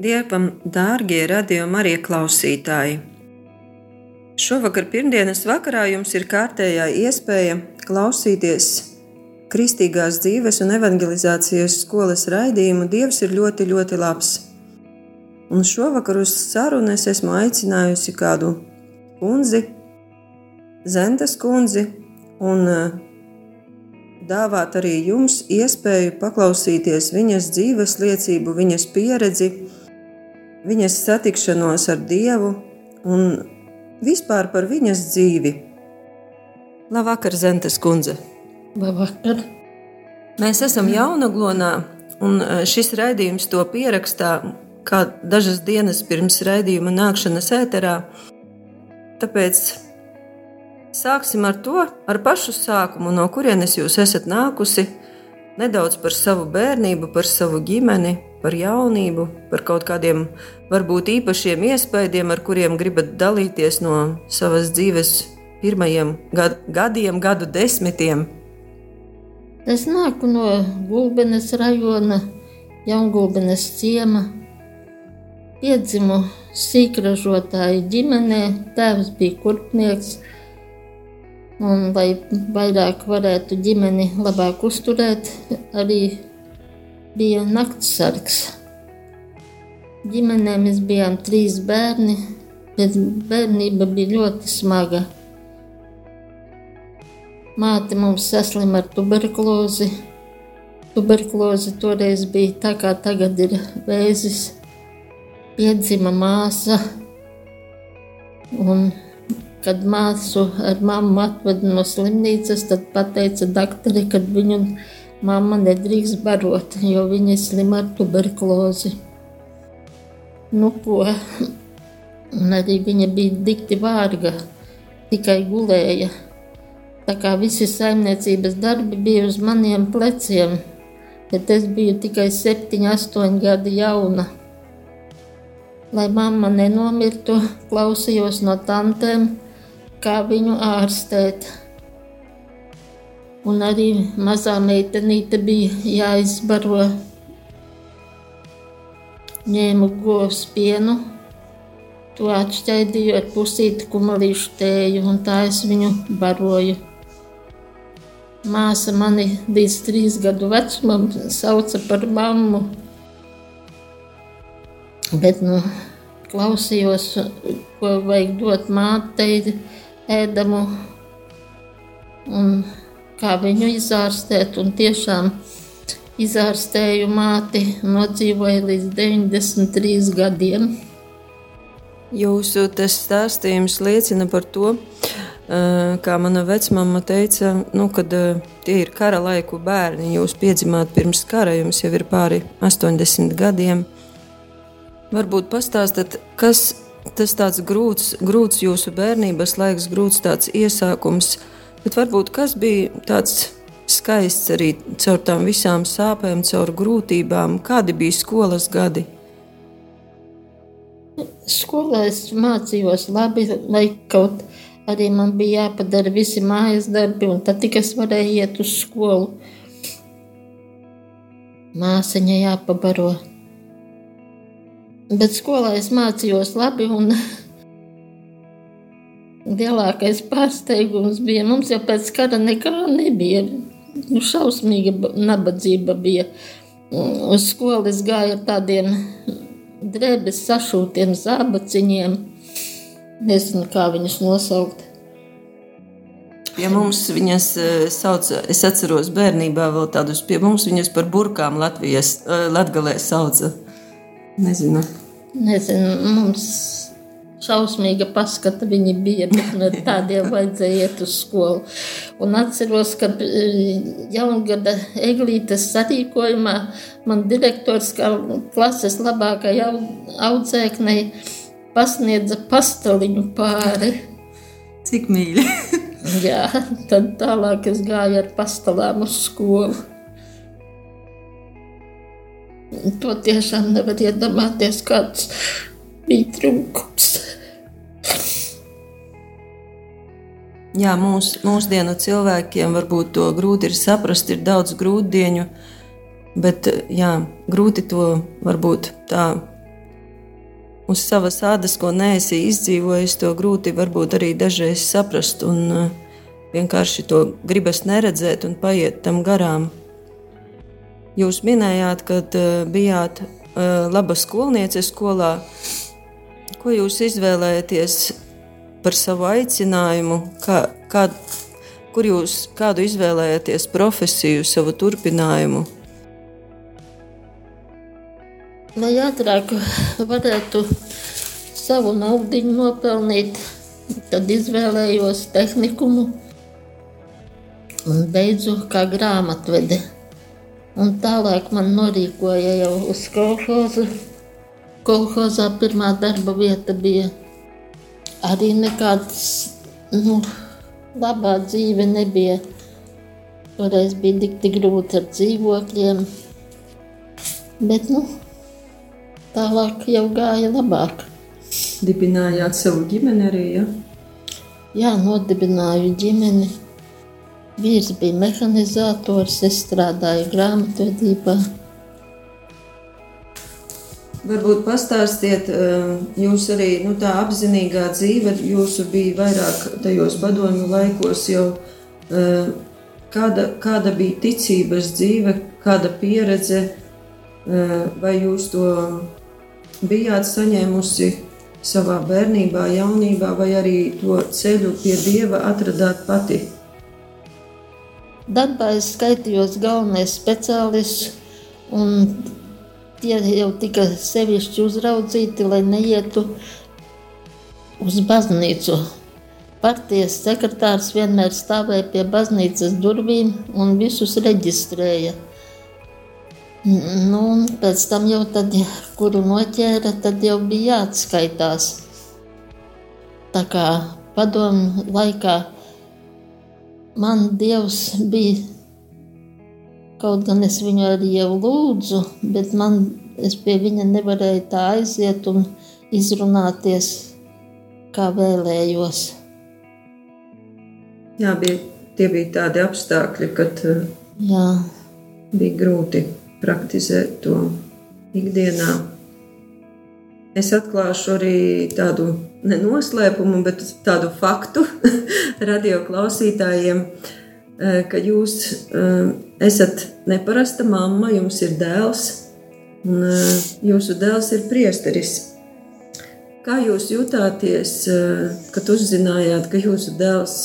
Dievam, dārgie radījuma arī klausītāji! Šovakar, pirmdienas vakarā, jums ir kārtējā iespēja klausīties Kristīgās dzīves un evangelizācijas skolas raidījumu Dievs ir ļoti, ļoti labs. Un šovakar uz sarunu es esmu aicinājusi kādu kundzi, Zentas kundzi, un uh, dāvāt arī jums iespēju paklausīties viņas dzīves liecību, viņas pieredzi, viņas satikšanos ar Dievu un vispār par viņas dzīvi. Labvakar, Zentes kundze! Labvakar! Mēs esam Jaunaglonā, un e, šis raidījums to pierakstā kā dažas dienas pirms raidījuma nākšanas ēterā. Tāpēc Sāksim ar to, ar pašu sākumu, no kurienes jūs esat nākusi, nedaudz par savu bērnību, par savu ģimeni, par jaunību, par kaut kādiem varbūt īpašiem iespaidiem, ar kuriem gribat dalīties no savas dzīves pirmajiem gad, gadiem, gadu desmitiem. Es nāku no Gulbenes rajona, Jaungulbenes ciema. Piedzimu sīkražotāju ģimenē, tēvs bija kurpnieks, Un, lai vairāk varētu ģimeni labāk uzturēt, arī bija naktsargs. Ģimenē mēs bijām trīs bērni, bet bērnība bija ļoti smaga. Māte mums saslima ar tuberkulozi. Tuberkuloze toreiz bija tā, kā tagad ir vēzis. Piedzima māsa, un Kad māsu ar mammu atveda no slimnīcas, tad pateica doktori, ka viņu mamma nedrīkst barot, jo viņa ir slima ar tuberkulozi. Nu, ko? Un arī viņa bija dikti vārga, tikai gulēja. Tā kā visi saimniecības darbi bija uz maniem pleciem, bet es biju tikai septiņi, astoņi gadi jauna. Lai mamma nenomirtu, klausījos no tantēm, kā viņu ārstēt. Un arī mazā meitenīte bija jāizbaro. Ņēmu govs pienu, to atšķaidīju ar pusīti kumelīšu tēju, un tā es viņu baroju. Māsa mani līdz trīs gadu vecumam sauca par mammu. Bet, nu, klausījos, ko vajag dot mātei, ēdamu un kā viņu izārstēt. Un tiešām izārstēju māti, nodzīvoju līdz 93 gadiem. Jūsu stāstījums liecina par to, kā mana vecmāma teica, nu, kad tie ir kara laiku bērni. Jūs piedzimāt pirms kara, jums jau ir pāri 80 gadiem. Varbūt pastāstat, kas tas tāds grūts, grūts jūsu bērnības laiks, grūts tāds iesākums, bet varbūt kas bija tāds skaists arī caur tām visām sāpēm, caur grūtībām, kādi bija skolas gadi? Skolā es mācījos labi, lai kaut arī man bija jāpadara visi mājas darbi, un tad tikai es varēju iet uz skolu. Māsiņa jāpabaro. Bet skolā es mācījos labi, un lielākais pārsteigums bija, mums jau pēc kara nekā nebija. Nu, šausmīga nabadzība bija. Uz skolas gāja tādiem drēbes sašūtiem zābaciņiem. Nezinu, kā viņus nosaukt. Pie mums viņas sauca, es atceros bērnībā vēl tādus, pie mums viņas par burkām Latvijas, latgalē sauca. Nezinu. Nezinu, mums šausmīga paskata viņi bija, bet no tādiem vajadzēja iet uz skolu. Un atceros, ka eh, jaungada eglītes sarīkojumā man direktors kā klases labākai audzēknei pasniedza pastaliņu pāri. Cik mīļi. Jā, tad tālāk es gāju ar pastalām uz skolu. To tiešām nevar iedomāties, kāds bija trūkums. Jā, mūs, mūsdienu cilvēkiem varbūt to grūti ir saprast, ir daudz grūtdienu, bet jā, grūti to varbūt tā uz savas ādas, ko neesi izdzīvojis, to grūti varbūt arī dažreiz saprast un uh, vienkārši to gribas neredzēt un paiet tam garām. Jūs minējāt, ka uh, bijāt uh, laba skolniece skolā. Ko jūs izvēlējāties par savu aicinājumu? Kā, kā, kur jūs kādu izvēlējāties profesiju, savu turpinājumu? Lai ātrāk varētu savu naudu nopelnīt, tad izvēlējos tehnikumu un beidzu kā grāmatvedi. Un tālāk man norīkoja jau uz kolhozu. Kolhozā pirmā darba vieta bija arī nekāds, nu, labā dzīve nebija. Toreiz bija tik, tik grūti ar dzīvokļiem. Bet, nu, tālāk jau gāja labāk. Dibinājāt savu ģimeni arī, ja? Jā, nodibināju ģimeni. Vīrs bija mehanizators, es strādāju grāmatvedībā. Varbūt pastāstiet, eh, jūs arī nu, tā apzinīgā dzīve, jūsu bija vairāk tajos padomju laikos jau. eh, Kāda, kāda bija ticības dzīve, kāda pieredze, eh, vai jūs to bijāt saņēmusi savā bērnībā, jaunībā, vai arī to ceļu pie dieva atradāt pati? Darbā es skaitījos galvenais speciālists, un tie jau tika sevišķi uzraudzīti, lai neietu uz baznīcu. Partijas sekretārs vienmēr stāvēja pie baznīcas durvīm un visus reģistrēja. Nu, un pēc tam jau tad, kuru noķēra, tad jau bija jāatskaitās. Tā kā padomu laikā man Dievs bija, kaut gan es viņu arī jau lūdzu, bet man, es pie viņa nevarēju tā aiziet un izrunāties, kā vēlējos. Jā, bija, tie bija tādi apstākļi, kad uh, Jā, bija grūti praktizēt to ikdienā. Es atklāšu arī tādu nenoslēpumu, bet tādu faktu radio klausītājiem, eh, ka jūs eh, esat neparasta mamma, jums ir dēls, un eh, jūsu dēls ir priesteris. Kā jūs jutāties, kad uzzinājāt, ka jūsu dēls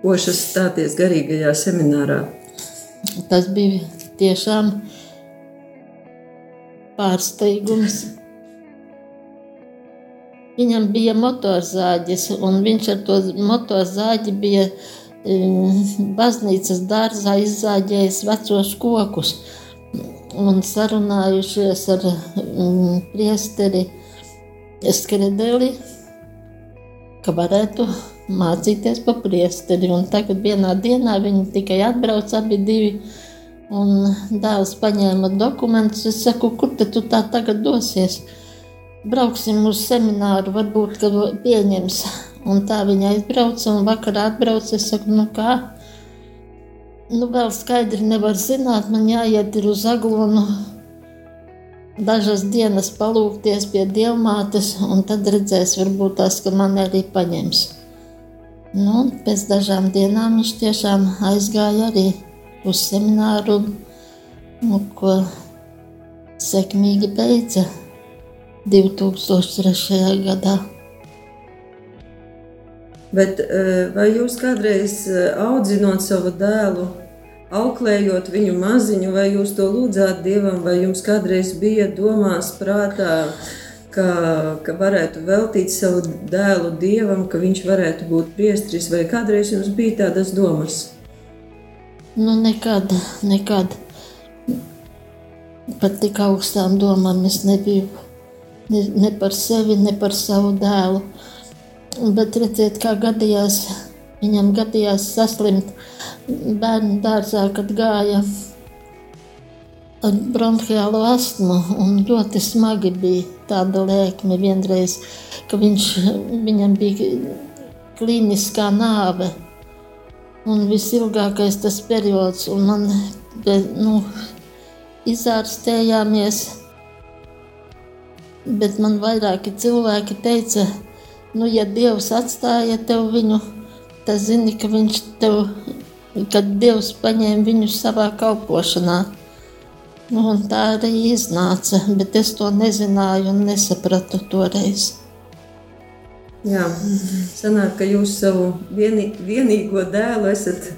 pošas stāties garīgajā seminārā? tas bija tiešām pārsteigums. Viņam bija motorzāģis, un viņš ar to motorzāģi bija um, baznīcas dārzā izzāģējis vecos kokus un sarunājušies ar um, priesteri Skredeli, ka varētu mācīties pa priesteri. Un tagad vienā dienā viņi tikai atbrauc abi divi, un dēls paņēma dokumentus. Es saku, kur tu tā tagad dosies? Brauksim uz semināru, varbūt, ka pieņems. Un tā viņa aizbrauca, un vakarā atbrauca. Es saku, nu kā? Nu, vēl skaidri nevar zināt, man jāiet uz aglonu dažas dienas palūkties pie dievmātes, un tad redzēs, varbūt tās, ka man arī paņems. Nu, pēc dažām dienām viņš tiešām aizgāja arī uz semināru, nu, ko sekmīgi beidza 2003. gadā. Bet eh, vai jūs kādreiz eh, audzinot savu dēlu, auklējot viņu maziņu, vai jūs to lūdzāt dievam, vai jums kādreiz bija domās, prātā, ka, ka varētu veltīt savu dēlu dievam, ka viņš varētu būt priesteris, vai kādreiz jums bija tādas domas? Nu, nekad, nekad. Par tik augstām domām es nebiju. Ne, ne par sevi, ne par savu dēlu. Bet redziet, kā gadījās, viņam gadījās saslimt bērnu dārzā, kad gāja ar bronhiālu astmu. Ļoti smagi bija tāda lēkme vienreiz, ka viņš, viņam bija klīniskā nāve. Un visilgākais tas periods, un man nu, izārstējāmies. Bet man vairāki cilvēki teica, nu, ja Dievs atstāja tev viņu, tad zini, ka viņš tev, kad Dievs paņēma viņu savā kalpošanā. Nu, un tā arī iznāca, bet es to nezināju un nesapratu toreiz. Jā, sanāk, ka jūs savu vieni, vienīgo dēlu esat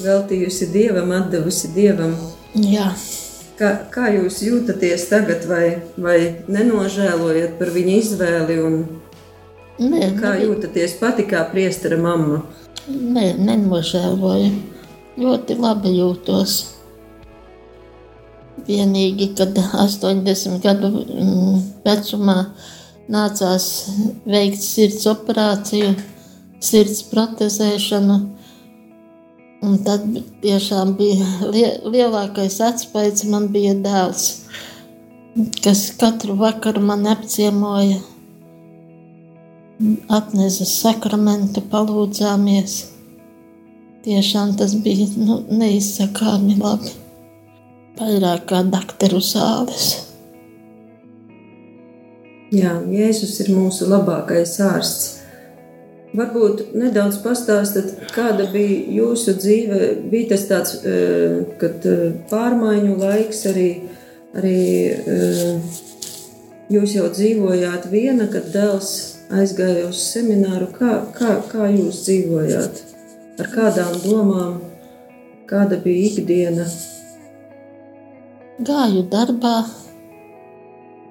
veltījusi Dievam, atdevusi Dievam. Jā, Kā, kā jūs jūtaties tagad, vai, vai nenožēlojat par viņa izvēli, un nē, kā nē, jūtaties pati kā priestera mamma? nē, nenožēloju. Ļoti labi jūtos. Vienīgi, kad 80 gadu mm, vecumā nācās veikt sirds operāciju, sirds protezēšanu. Un tad tiešām bija lie, lielākais atspējs. Man bija dēls, kas katru vakaru man apciemoja, atnesa sakramentu, palūdzāmies. Tiešām tas bija nu, neizsakāmi labi. Vairāk kā doktoru zāles. Jā, Jēzus ir mūsu labākais ārsts. Varbūt nedaudz pastāstīt, kāda bija jūsu dzīve. Bija tas tāds, eh, kad eh, pārmaiņu laiks arī, arī eh, jūs jau dzīvojāt viena, kad dēls aizgāja uz semināru. Kā, kā, kā jūs dzīvojāt? Ar kādām domām? Kāda bija ikdiena? Gāju darbā,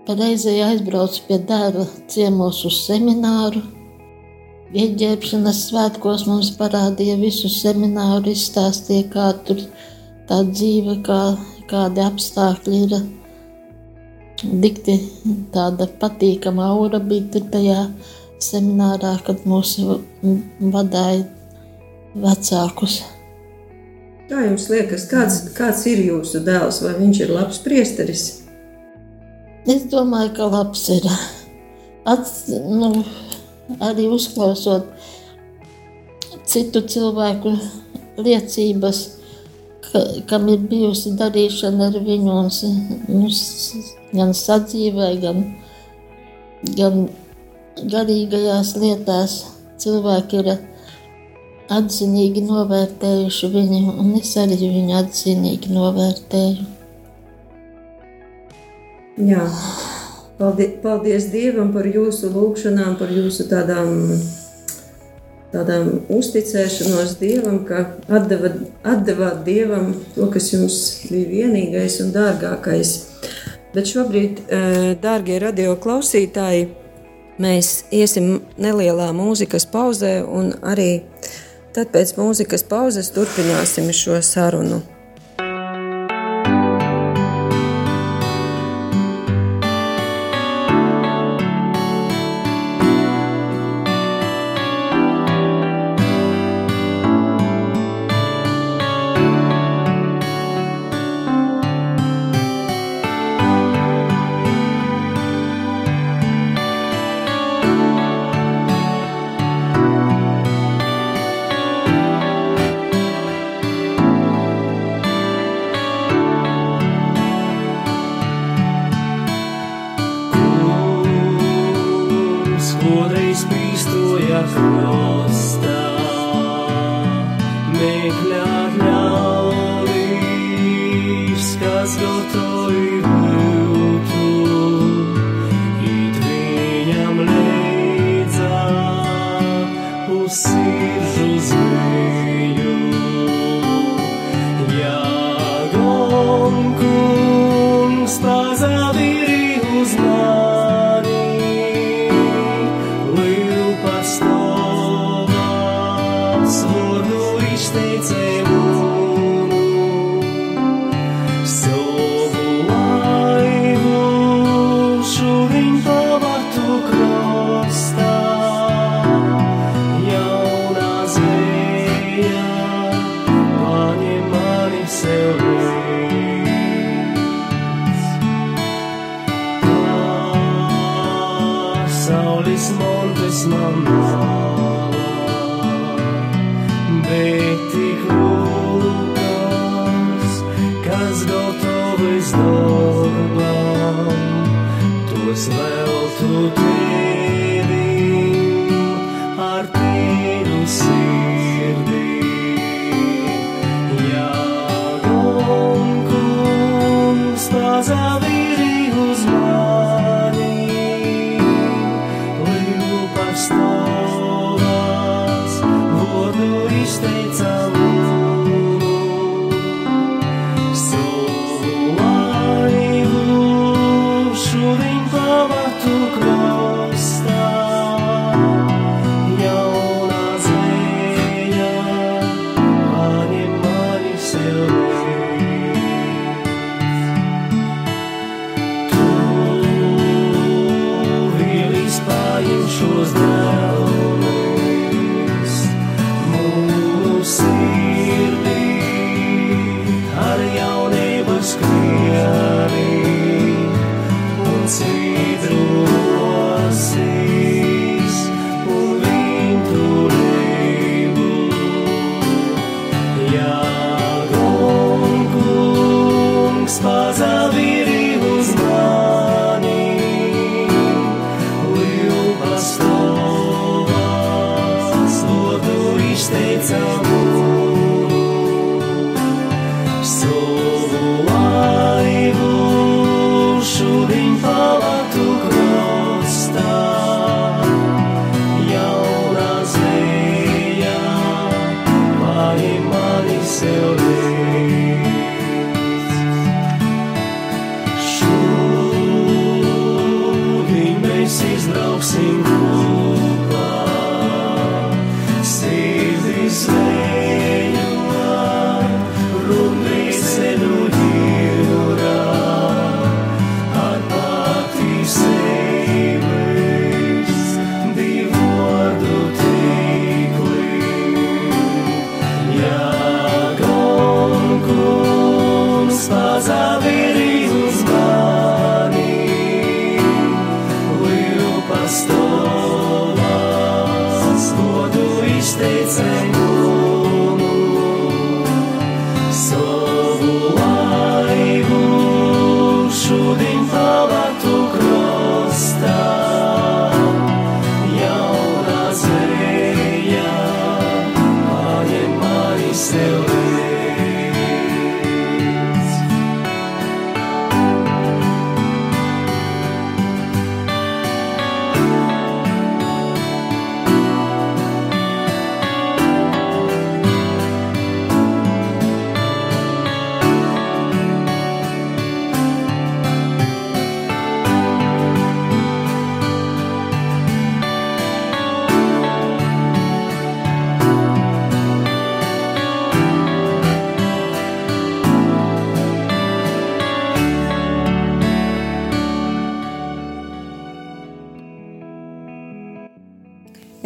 reizē aizbraucu pie dēla ciemos uz semināru. Ieģērbšanas svētkos mums parādīja visu semināru, izstāstīja, kā tur tā dzīve, kā, kādi apstākļi ir. Dikti tāda patīkama aura bija tajā seminārā, kad mūs vadīja vecākus. Kā jums liekas, kāds, kāds ir jūsu dēls? Vai viņš ir labs priesteris? Es domāju, ka labs ir. At, nu, arī uzklausot citu cilvēku liecības, ka, kam ir bijusi darīšana ar viņu, un, nu, gan sadzīvē, gan, gan garīgajās lietās. Cilvēki ir atzinīgi novērtējuši viņu, un es arī viņu atzinīgi novērtēju. Jā. Paldies, paldies Dievam par jūsu lūgšanām, par jūsu tādām, tādām uzticēšanos Dievam, ka atdeva, atdevāt Dievam to, kas jums bija vienīgais un dārgākais. Bet šobrīd, eh, dārgie radio klausītāji, mēs iesim nelielā mūzikas pauzē, un arī tad pēc mūzikas pauzes turpināsim šo sarunu.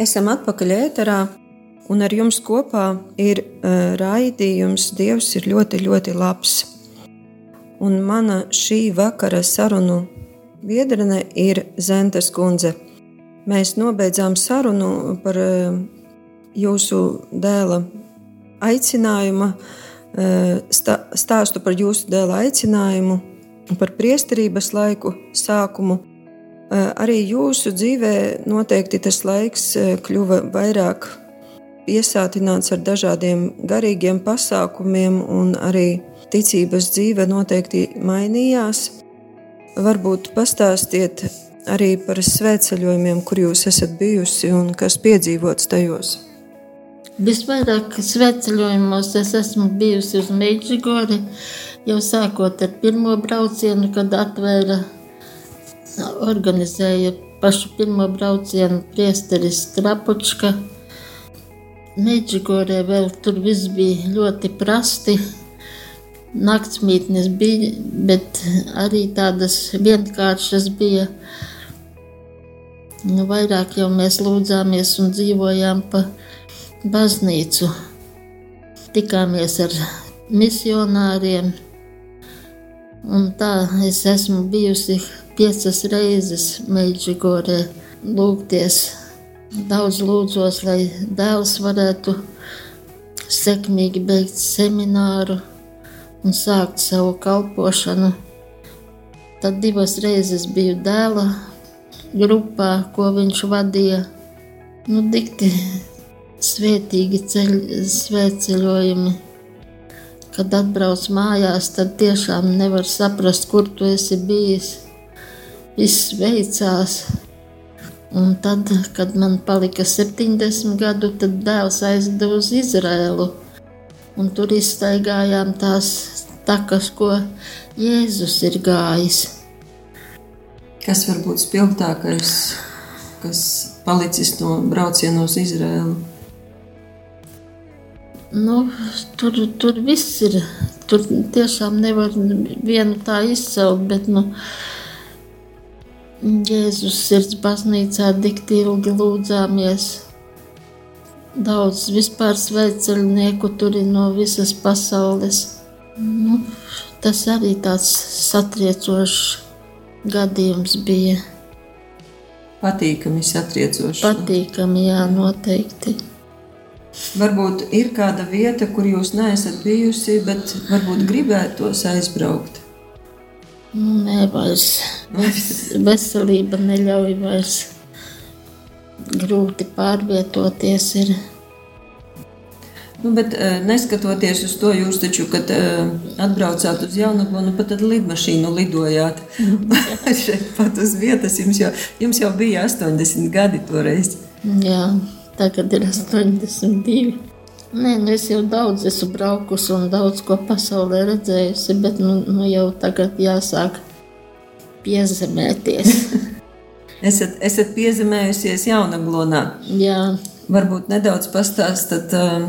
Esam atpakaļ ēterā, un ar jums kopā ir uh, raidījums Dievs ir ļoti, ļoti labs. Un mana šī vakara sarunu biedrene ir Zentes kundze. Mēs nobeidzām sarunu par uh, jūsu dēla aicinājumu, uh, stā, stāstu par jūsu dēla aicinājumu, par priesterības laiku sākumu. Uh, Arī jūsu dzīvē noteikti tas laiks uh, kļuva vairāk piesātināts ar dažādiem garīgiem pasākumiem, un arī ticības dzīve noteikti mainījās. Varbūt pastāstiet arī par svētceļojumiem, kur jūs esat bijusi un kas piedzīvots tajos. Visvairāk svētceļojumos es esmu bijusi uz Meģigori, jau sākot ar pirmo braucienu, kad atvēra, organizēja pašu pirmo braucienu priesteris Trapučka. Meģigorē vēl tur viss bija ļoti prasti. Naktsmītnes bija, bet arī tādas vienkāršas bija. Nu, vairāk jau mēs lūdzāmies un dzīvojām pa baznīcu. Tikāmies ar misionāriem. Un tā es esmu bijusi piecas reizes Meģigorē lūgties Daudz lūdzos, lai dēls varētu sekmīgi beigt semināru un sākt savu kalpošanu. Tad divas reizes biju dēla grupā, ko viņš vadīja. Nu, dikti svētīgi ceļ, svētceļojumi. Kad atbrauc mājās, tad tiešām nevar saprast, kur tu esi bijis. Viss veicās. Un tad, kad man palika 70 gadu, tad dēls aizdeva uz Izrēlu. Un tur izstaigājām tās takas, ko Jēzus ir gājis. Kas var būt spilgtākais, kas palicis no brauciena uz Izrēlu? Nu, tur, tur viss ir. Tur tiešām nevar vienu tā izcelt, bet nu, Jēzus sirds baznīcā tik ilgi lūdzāmies. Daudz vispār sveicinieku tur ir no visas pasaules. Nu, tas arī tāds satriecošs gadījums bija. Patīkami, satriecoši. Patīkami, jā, noteikti. Varbūt ir kāda vieta, kur jūs neesat bijusi, bet varbūt gribētos aizbraukt. Nu, nē, vairs. Ves- Veselība neļauj vairs. Grūti pārvietoties ir. Nu, bet, eh, neskatoties uz to, jūs taču, kad eh, atbraucāt uz Jaunavonu, nu, pat ar lidmašīnu lidojāt. Šeit pat uz vietas jums jau, jums jau bija 80 gadi toreiz. Jā, tagad ir 82. Nē, nu es jau daudz esmu braukusi un daudz ko pasaulē redzējusi, bet nu, nu jau tagad jāsāk piezemēties. Esat, esat piezemējusies Jaunaglonā. Jā, Varbūt nedaudz pastāstat, um,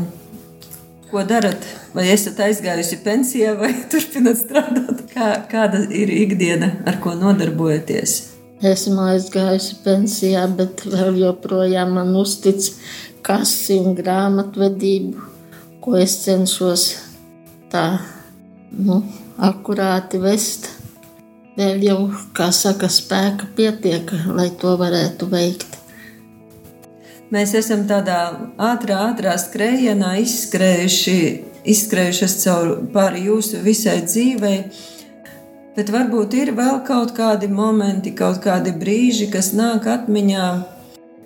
ko darat. Vai esat aizgājusi pensijā, vai turpināt strādāt? Kā, kāda ir ikdiena, ar ko nodarbojaties? Esmu aizgājusi pensijā, bet vēl joprojām man uztic kasi un grāmatvedību, ko es cenšos tā nu, akurāti vest. Vēl jau, kā saka, spēka pietiek, lai to varētu veikt. Mēs esam tādā ātrā, ātrā skrējienā izskrējuši, izskrējušas caur pāri jūsu visai dzīvei. Bet varbūt ir vēl kaut kādi momenti, kaut kādi brīži, kas nāk atmiņā,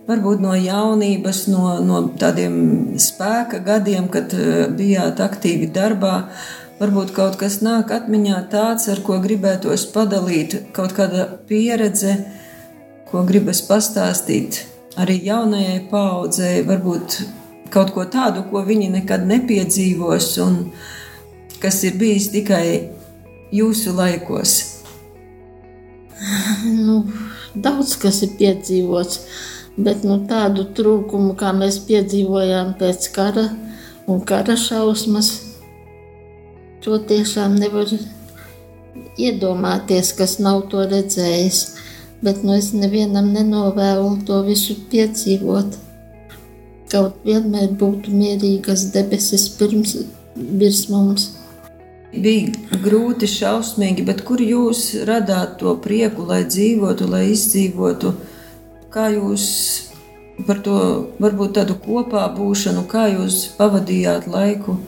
varbūt no jaunības, no, no tādiem spēka gadiem, kad eh, bijāt aktīvi darbā. Varbūt kaut kas nāk atmiņā tāds, ar ko gribētos padalīt, kaut kāda pieredze, ko gribas pastāstīt arī jaunajai paudzei, varbūt kaut ko tādu, ko viņi nekad nepiedzīvos, un kas ir bijis tikai jūsu laikos. Nu, daudz kas ir piedzīvots, bet nu, tādu trūkumu, kā mēs piedzīvojām pēc kara un kara šausmas, to tiešām nevar iedomāties, kas nav to redzējis. Bet nu, es nevienam nenovēlu to visu piedzīvot. Kaut vienmēr būtu mierīgas debesis pirms virs mums. Bija grūti, šausmīgi, bet kur jūs radāt to prieku, lai dzīvotu, lai izdzīvotu? Kā jūs par to varbūt tādu kopā būšanu, kā jūs pavadījāt laiku?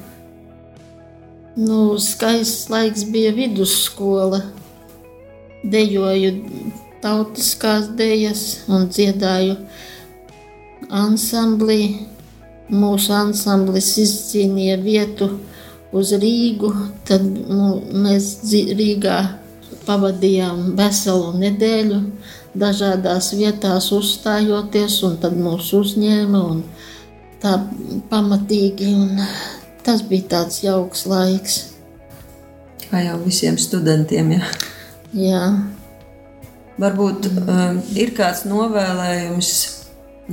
Nu, skaists laiks bija vidusskola. Dejoju tautiskās dejas un dziedāju ansamblī. Mūsu ansamblis izcīnīja vietu uz Rīgu. Tad nu, mēs Rīgā pavadījām veselu nedēļu, dažādās vietās uzstājoties, un tad mūs uzņēma un tā pamatīgi. Un tas bija tāds jauks laiks. Kā jau visiem studentiem, ja? Jā. Varbūt um, ir kāds novēlējums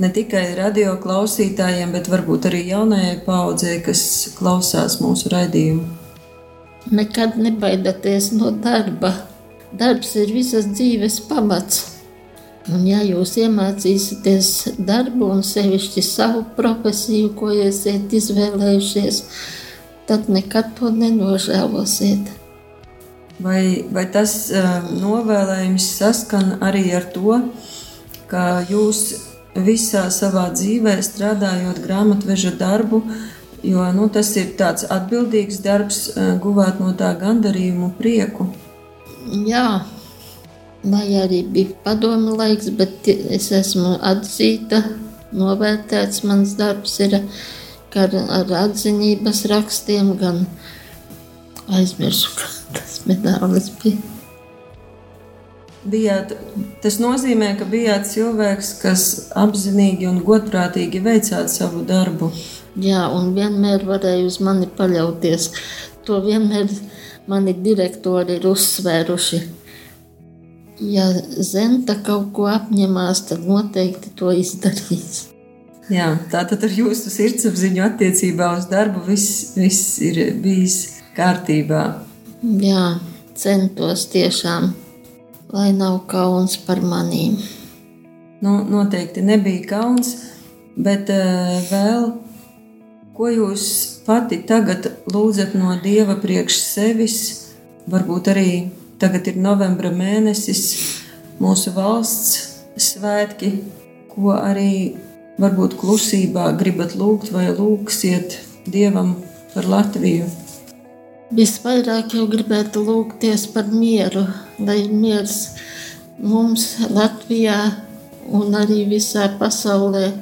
ne tikai radio klausītājiem, bet varbūt arī jaunajai paudzei, kas klausās mūsu raidījumu. Nekad nebaidieties no darba. Darbs ir visas dzīves pamats. Un, ja jūs iemācīsieties darbu un sevišķi savu profesiju, ko esat izvēlējušies, tad nekad to nenožēlosiet. Vai, vai tas uh, novēlējums saskan arī ar to, ka jūs visā savā dzīvē, strādājot grāmatveža darbu, jo nu, tas ir tāds atbildīgs darbs, eh, guvāt no tā gandarījumu prieku. Jā, lai arī bija padomi laiks, bet es esmu atzīta, novērtēts mans darbs ir gan ar atzinības rakstiem, gan aizmirsu, kā tas medālis bija. Bijāt, tas nozīmē, ka bijāt cilvēks, kas apzinīgi un godprātīgi veicāt savu darbu. Jā, un vienmēr varēju uz mani paļauties. To vienmēr mani direktori ir uzsvēruši. Ja Zenta kaut ko apņemās, tad noteikti to izdarīs. Jā, tā tad ar jūsu sirdsapziņu attiecībā uz darbu viss, viss ir bijis kārtībā. Jā, centos tiešām, lai nav kauns par manīm. Nu, noteikti nebija kauns, bet uh, vēl ko jūs pati tagad lūdzat no Dieva priekš sevis, varbūt arī tagad ir novembra mēnesis, mūsu valsts svētki, ko arī varbūt klusībā gribat lūgt vai lūgsiet Dievam par Latviju. Visvairāk jau gribētu lūgties par mieru, lai miers mums Latvijā un arī visā pasaulē.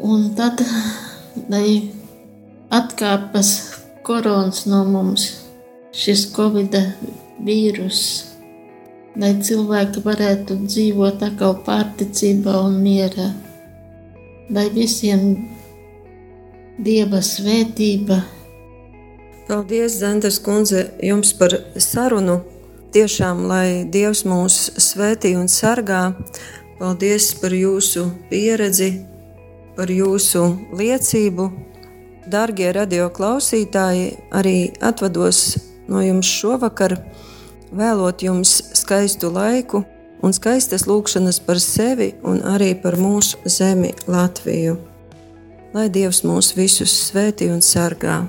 Un tad, lai atkāpas korons no mums, šis covid vīrus, lai cilvēki varētu dzīvot atkal pārticībā un mierā, lai visiem Dieva svētība Paldies, Zentas kundze, jums par sarunu. Tiešām, lai Dievs mūs svētī un sargā. Paldies par jūsu pieredzi, par jūsu liecību. Darbie radio klausītāji, arī atvados no jums šovakar, vēlot jums skaistu laiku un skaistas lūkšanas par sevi un arī par mūsu zemi, Latviju. Lai Dievs mūs visus svētī un sargā!